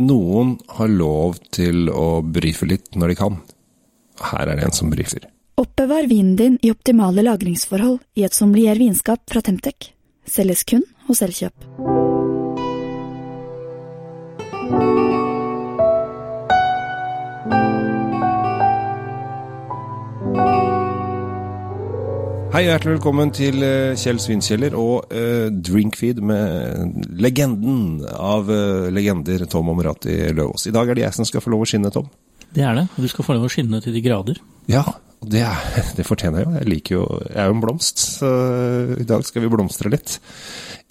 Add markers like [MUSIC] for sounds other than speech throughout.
Noen har lov til å brife litt når de kan. Her er det en som brifer. Oppbevar vinen din i optimale lagringsforhold i et sommelier vinskap fra Temtec. Selges kun hos Elkjøp. Hei, hjertelig velkommen til eh, Kjell Svinkjeller og uh, Drinkfeed med legenden av uh, legender, Tom Omerati Løvaas. I dag er det jeg som skal få lov å skinne, Tom. Det er det. og Du skal få lov å skinne til de grader. Ja, det, er, [LAUGHS] det fortjener jeg jo. Jeg liker jo Jeg er jo en blomst, så i dag skal vi blomstre litt.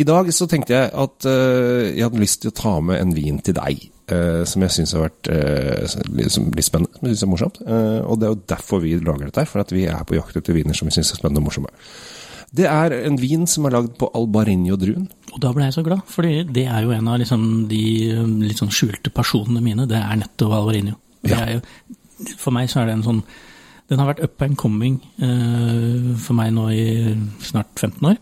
I dag så tenkte jeg at uh, jeg hadde lyst til å ta med en vin til deg. Uh, som jeg syns har vært uh, litt, litt spennende, som jeg syns er morsomt. og det er jo derfor vi lager dette her, for at vi er på jakt etter viner som vi syns er spennende og morsomme. Det er en vin som er lagd på Albarinho-druen. Og da ble jeg så glad, fordi det er jo en av liksom de litt sånn skjulte personene mine. Det er nettopp Alvarinho. Ja. for meg så er det en sånn Den har vært up and coming eh, for meg nå i snart 15 år.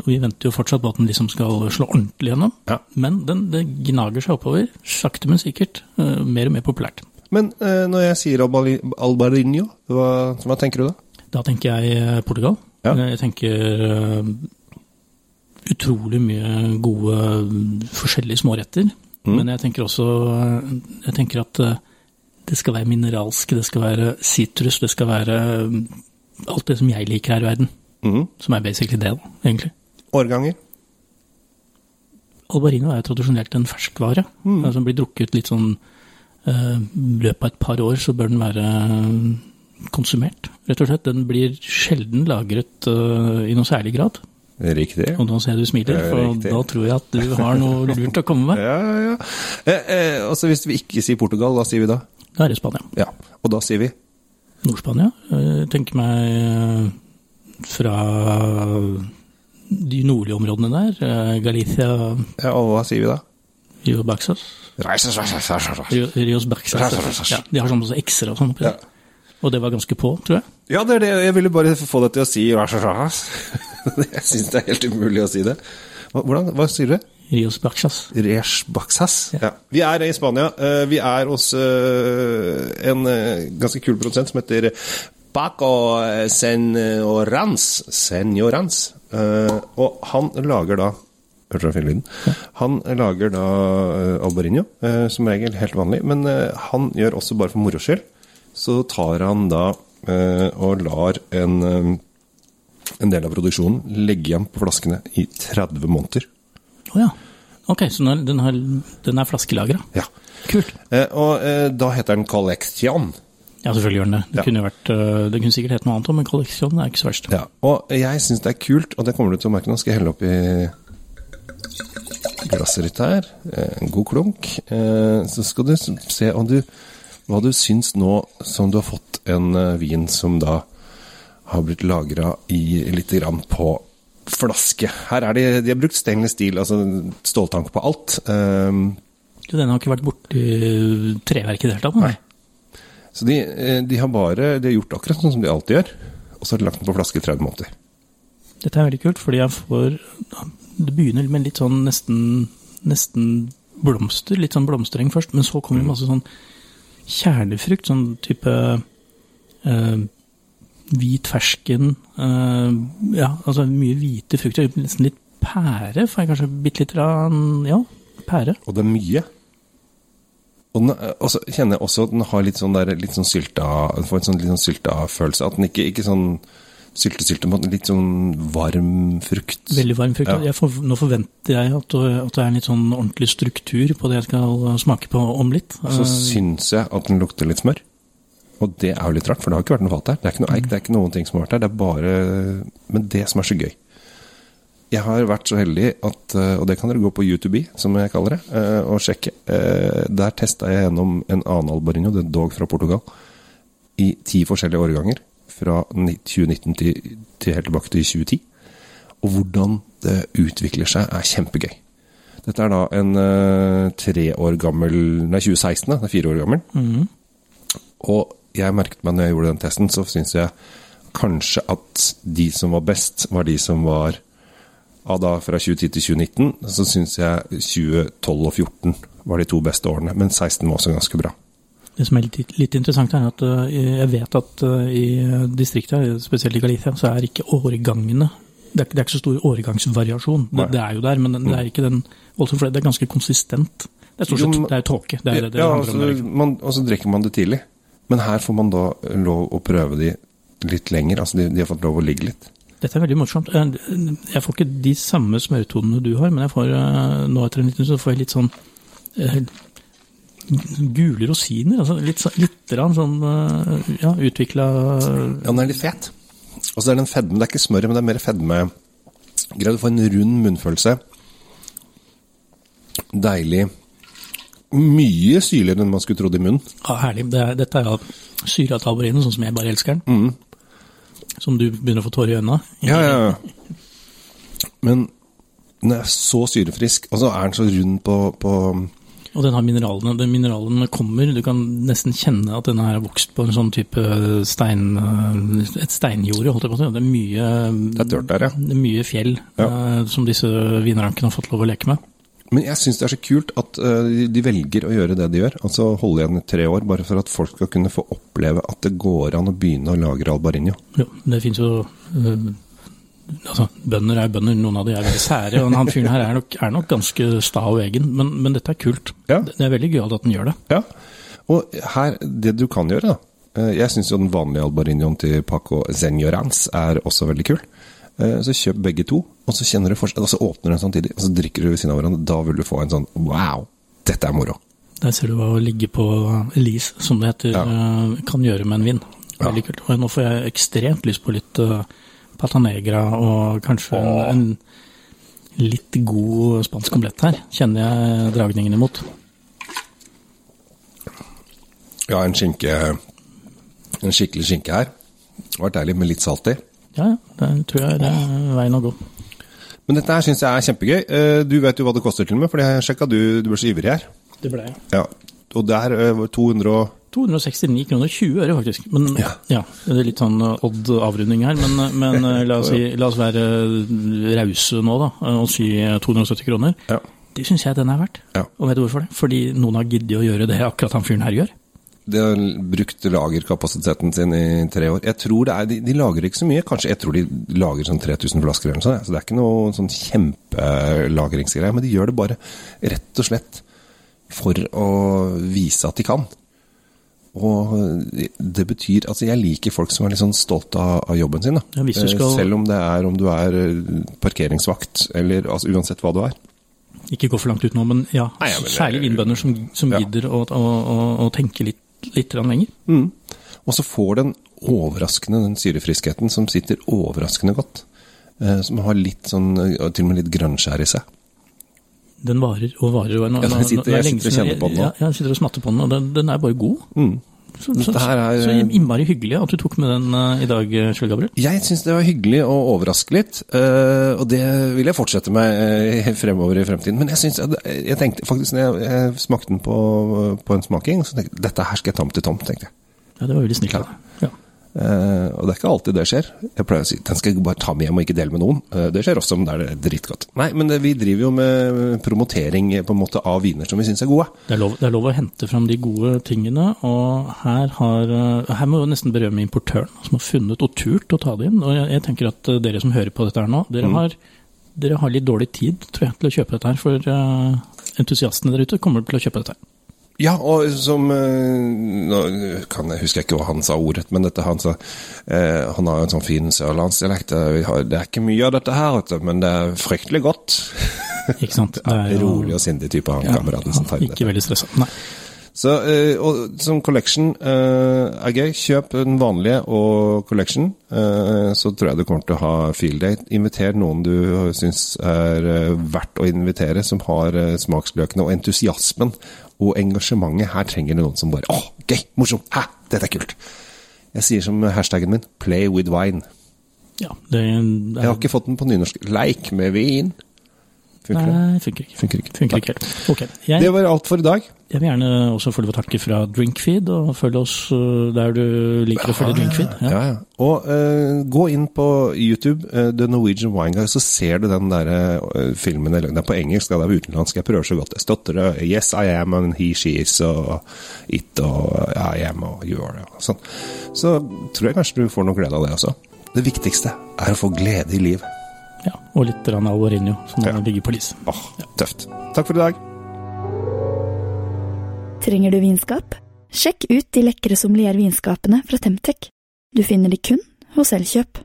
Og vi venter jo fortsatt på at den liksom skal slå ordentlig gjennom. Ja. Men den, det gnager seg oppover, sakte, men sikkert. eh, mer og mer populært. Men eh, når jeg sier Albarinho, hva, hva tenker du da? Da tenker jeg eh, Portugal. Ja. Eh, Jeg tenker eh, utrolig mye gode mm, forskjellige småretter. Mm. Men jeg tenker også jeg tenker at det skal være mineralsk, det skal være sitrus, det skal være mm, alt det som jeg liker her i verden. Mm. Som er basically det, da, egentlig. Årganger? Albarino er jo tradisjonelt en ferskvare. Mm. Altså, Den blir drukket litt sånn I løpet av et par år så bør den være eh, konsumert, rett og slett. Den blir sjelden lagret uh, i noe særlig grad. Riktig. Og nå ser jeg du smiler, er for riktig. da tror jeg at du har noe lurt å komme med. Ja, [LAUGHS] ja, ja. Eh, eh, altså hvis vi ikke sier Portugal, hva sier vi da? Da er i Spania. Ja, og da sier vi? Nord-Spania. Tenker meg eh, fra de nordlige områdene der. eh, Galicia, Ja, og hva sier vi da? Rio Baxas. Rio, Rios Baxas. Ja, de har sånne x-er og sånn. oppi Ja. der. Og det var ganske på, tror jeg. Ja, det er det. Jeg ville bare få deg til å si [LAUGHS] Jeg syns det er helt umulig å si det. Hvordan, hva sier du? Rios Baxas. Rios Baxas. Ja. Vi er i Spania. Eh, Vi er hos eh, en eh, ganske kul produsent som heter Paco Senorans. Senorans. Og han lager da? Han lager da Albarinho, eh, som regel helt vanlig. Men han gjør også bare for moro skyld. Så tar han da og lar en, en del av produksjonen legge igjen på flaskene i 30 måneder. Å ja. Ok, så den, har, den er flaskelagra. Ja. Kult. Eh, og eh, da heter den Collection. Ja, selvfølgelig gjør den det. Det, Ja. kunne, vært, øh, det kunne sikkert hett noe annet, òg, men Collection er ikke så verst. Ja. Og jeg syns det er kult, og det kommer du til å merke nå. Skal jeg helle oppi glasset ditt her. Eh, En god klunk. Eh, Så skal du se om du, hva du syns nå som du har fått en eh, vin som da har blitt lagra i lite grann på flaske. Her er de, de har brukt stainless steel, altså ståltank på alt. Um, Den har ikke vært borti treverket i det hele tatt? Nei. Så de, eh, de har bare de har gjort akkurat sånn som de alltid gjør, og så har de lagt den på flaske i 30 måneder. Dette er veldig kult, fordi jeg får Det begynner med litt sånn nesten, nesten blomster, litt sånn blomstereng først, men så kommer det masse sånn kjernefrukt, sånn type eh, hvit fersken eh, Ja, altså mye hvite frukter. Nesten litt pære, får jeg kanskje bitte litt av Ja, pære. Og det er mye. Og, den, er- og så kjenner jeg også at den har litt sånn, der, litt sånn sylta Den får en sånn, litt sånn sylta følelse. At den ikke, ikke sånn sylte-sylte, men litt sånn varm frukt. Veldig varm frukt. Ja. Jeg får, nå forventer jeg at, at det er en litt sånn ordentlig struktur på det jeg skal smake på om litt. Så Eh, syns jeg at den lukter litt smør. Og det er jo litt rart, for det har ikke vært noe fat der. Det er ikke noe eik, det er ikke noen ting som har vært der. Det er bare Men det som er så gøy Jeg har vært så heldig at eh, Og det kan dere gå på YouTube, som jeg kaller det, eh, og sjekke. Eh, Der testa jeg gjennom en annen Albarino, det er dog fra Portugal, i ti forskjellige årganger. Fra 2019 til, til helt tilbake til 2010. Og hvordan det utvikler seg, er kjempegøy. Dette er da en tre år gammel Nei, 2016, da. Det er fire år gammel. mhm. Og jeg merket meg når jeg gjorde den testen, så syns jeg kanskje at de som var best, var de som var av da fra 2010 til 2019, så syns jeg 2012 og 2014 var de to beste årene. Men 16 var også ganske bra. Det som er litt, litt interessant, er at uh, jeg vet at uh, i distriktet, spesielt i Galicia, så er ikke årgangene Det er, ikke- det er ikke så stor årgangsvariasjon. Det, det er jo der, men det er ikke den voldsomt, for det er ganske konsistent. Det er stort Jo, sett men- det er tåke. Det er det det ja, handler om. altså, man, og så drikker man det tidlig. Men her får man da lov å prøve de litt lenger. Altså de, de har fått lov å ligge litt. Dette er veldig morsomt. Eh, Jeg får ikke de samme smørtonene du har, men jeg får eh, nå etter en liten stund så får jeg litt sånn eh, gule rosiner. Altså litt, litt sånn ja, utvikla Ja, den er litt fet. Og så er det en fedme. Det er ikke smør, men det er mer fedme. Greit å få en rund munnfølelse. Deilig. Mye syrligere enn man skulle trodd i munnen. Ja, herlig. Det dette er jo syra tabarinen, sånn som jeg bare elsker den. Som du begynner å få tårer i øynene. Ja, ja, ja. Men den er så syrefrisk, og så er den så rund på, på Og den har mineralene. Den mineralene kommer. Du kan nesten kjenne at denne her har vokst på en sånn type stein... Et steinjorde, holdt jeg på å si. Det er mye Det er der, ja. Det er mye fjell Ja. eh, som disse vinrankene har fått lov å leke med. Men jeg syns det er så kult at eh, de- velger å gjøre det de gjør. Altså holde igjen i tre år, bare for at folk skal kunne få oppleve at det går an å begynne å lagre albarinho. Ja, det finnes jo øh, Altså, bønder er bønder, noen av de er veldig sære. Og han fyren her er nok, er nok ganske sta og egen, men, men dette er kult. Ja. Det er veldig gøyalt at den gjør det. Ja, og her, det du kan gjøre da, eh, jeg synes jo den vanlige albarinoen til Paco Zenjorans er også veldig kul. Eh, Så kjøp begge to, og så kjenner du forskjell, og så åpner du den samtidig, og så drikker du ved siden av hverandre. Da vil du få en sånn, wow, dette er moro. Der ser du hva å ligge på lis, som det heter, Ja. øh, kan gjøre med en vin. Veldig kult. Og nå får jeg ekstremt lyst på litt øh, pata negra og kanskje en, en litt god spansk omelett her, kjenner jeg dragningen imot. Ja, en skinke, en skikkelig skinke her. Det vært deilig med litt salt i. Ja, ja, det tror jeg det er veien å gå. Men dette her synes jeg er kjempegøy. Eh, Du vet jo hva det koster til og med, for jeg sjekket du, du ble så ivrig her. Det ble jeg. Ja, og der er var 200 og... 269 kroner 20 øre, faktisk. Men, Ja. ja. Det er litt sånn uh, odd avrunding her, men, uh, men la, oss si, la oss være rause nå, da, og si uh, 270 kroner. Ja. Det syns jeg den er verdt. Ja. Og vet du hvorfor det? Fordi noen har giddet å gjøre det akkurat han fyren her gjør. De har brukt lagerkapasiteten sin i tre år. Jeg tror det er, de, de lager ikke så mye. Kanskje jeg tror de lager sånn 3000 flasker eller noe sånt. Så det er ikke noe sånn kjempelagringsgreie. Men de gjør det bare rett og slett for å vise at de kan. Og det betyr Altså, jeg liker folk som er litt sånn stolt av, av jobben sin. Ja, du Eh, skal- Selv om det er om du er eh, parkeringsvakt, eller altså, uansett hva du er. Ikke gå for langt ut nå, men ja, Nei, ja, men- særlig vinbønder som, som Ja. gidder å, å, å, å tenke litt, litt lenger. Mm. Og så får den overraskende, den syrefriskheten som sitter overraskende godt. Eh, som har litt sånn, eh, til og med litt grønnskjær i seg. Den varer og varer. Og nå, Ja, jeg sitter- er jeg sitter og kjenner på den nå. Ja, jeg sitter og smatter på den, og den, den er bare god. Mm. Så, så, er- så innmari hyggelig at du tok med den uh, i dag, Kjell Gabriel. Jeg syns det var hyggelig å overraske litt, uh, og det vil jeg fortsette med uh, [LAUGHS] fremover i fremtiden. Men jeg synes, jeg tenkte faktisk, når jeg, jeg smakte den på, på en smaking, så tenkte jeg dette her skal jeg ta med til Tom, tenkte jeg. Ja, det var veldig snilt av deg. Ja. Eh, og det er ikke alltid det skjer. Jeg pleier å si den skal jeg bare ta med hjem og ikke dele med noen. Uh, det skjer også, men da er det dritgodt. Nei, men det, vi driver jo med promotering eh, på en måte av viner som vi syns er gode. Det, er lov, det er lov å hente fram de gode tingene, og her, har, uh, her må jo nesten berømme importøren, som har funnet og turt å ta det inn. Og jeg, jeg tenker at uh, dere som hører på dette her nå, dere, Mm. har, dere har litt dårlig tid, tror jeg, til å kjøpe dette her, for uh, entusiastene der ute kommer til å kjøpe dette her. Ja, og som eh, Nå kan jeg, husker jeg ikke hva han sa ordet, men dette han sa eh, Han har jo en sånn fin sørlandsdialekt. Det er ikke mye av dette her, men det er fryktelig godt. Ikke sant? [LAUGHS] Det er jo- Rolig og sindig type, han Ja, kameraten som tegner inn Ikke veldig stressa. Nei. Så, eh, og som collection eh, er gøy. Kjøp den vanlige og collection, eh, så tror jeg du kommer til å ha field date. Inviter noen du syns er verdt å invitere, som har smaksløkene og entusiasmen og engasjementet. Her trenger du noen som bare Å, gøy! Morsomt! Hæ! Dette er kult! Jeg sier som hashtaggen min 'play with wine'. Ja, det, Jeg har ikke fått den på nynorsk. Leik med vin. Funker det? Funker ikke. Funker ikke. Funker ikke Okay. Jeg, Det var alt for i dag. Jeg vil gjerne også få lov å takke fra Drinkfeed, og følge oss øh, der du liker å følge Drinkfeed. Ja, ja. Og uh, gå inn på YouTube, uh, The Norwegian Wine Guy, så ser du den der uh, filmen. eller Det er på engelsk, den er utenlandsk. Jeg prøver så godt jeg støtter det. Yes, I am, and he, she is, og it, og I am, og you are. Og sånn. Så tror jeg kanskje du får noe glede av det også. Det viktigste er å få glede i liv. Ja, og litt Alvorinho, som Ja. ligger på lis. Åh, tøft. Takk for i dag. Trenger du vinskap? Sjekk ut de lekre sommeliervinskapene fra Temtec. Du finner de kun hos Elkjøp.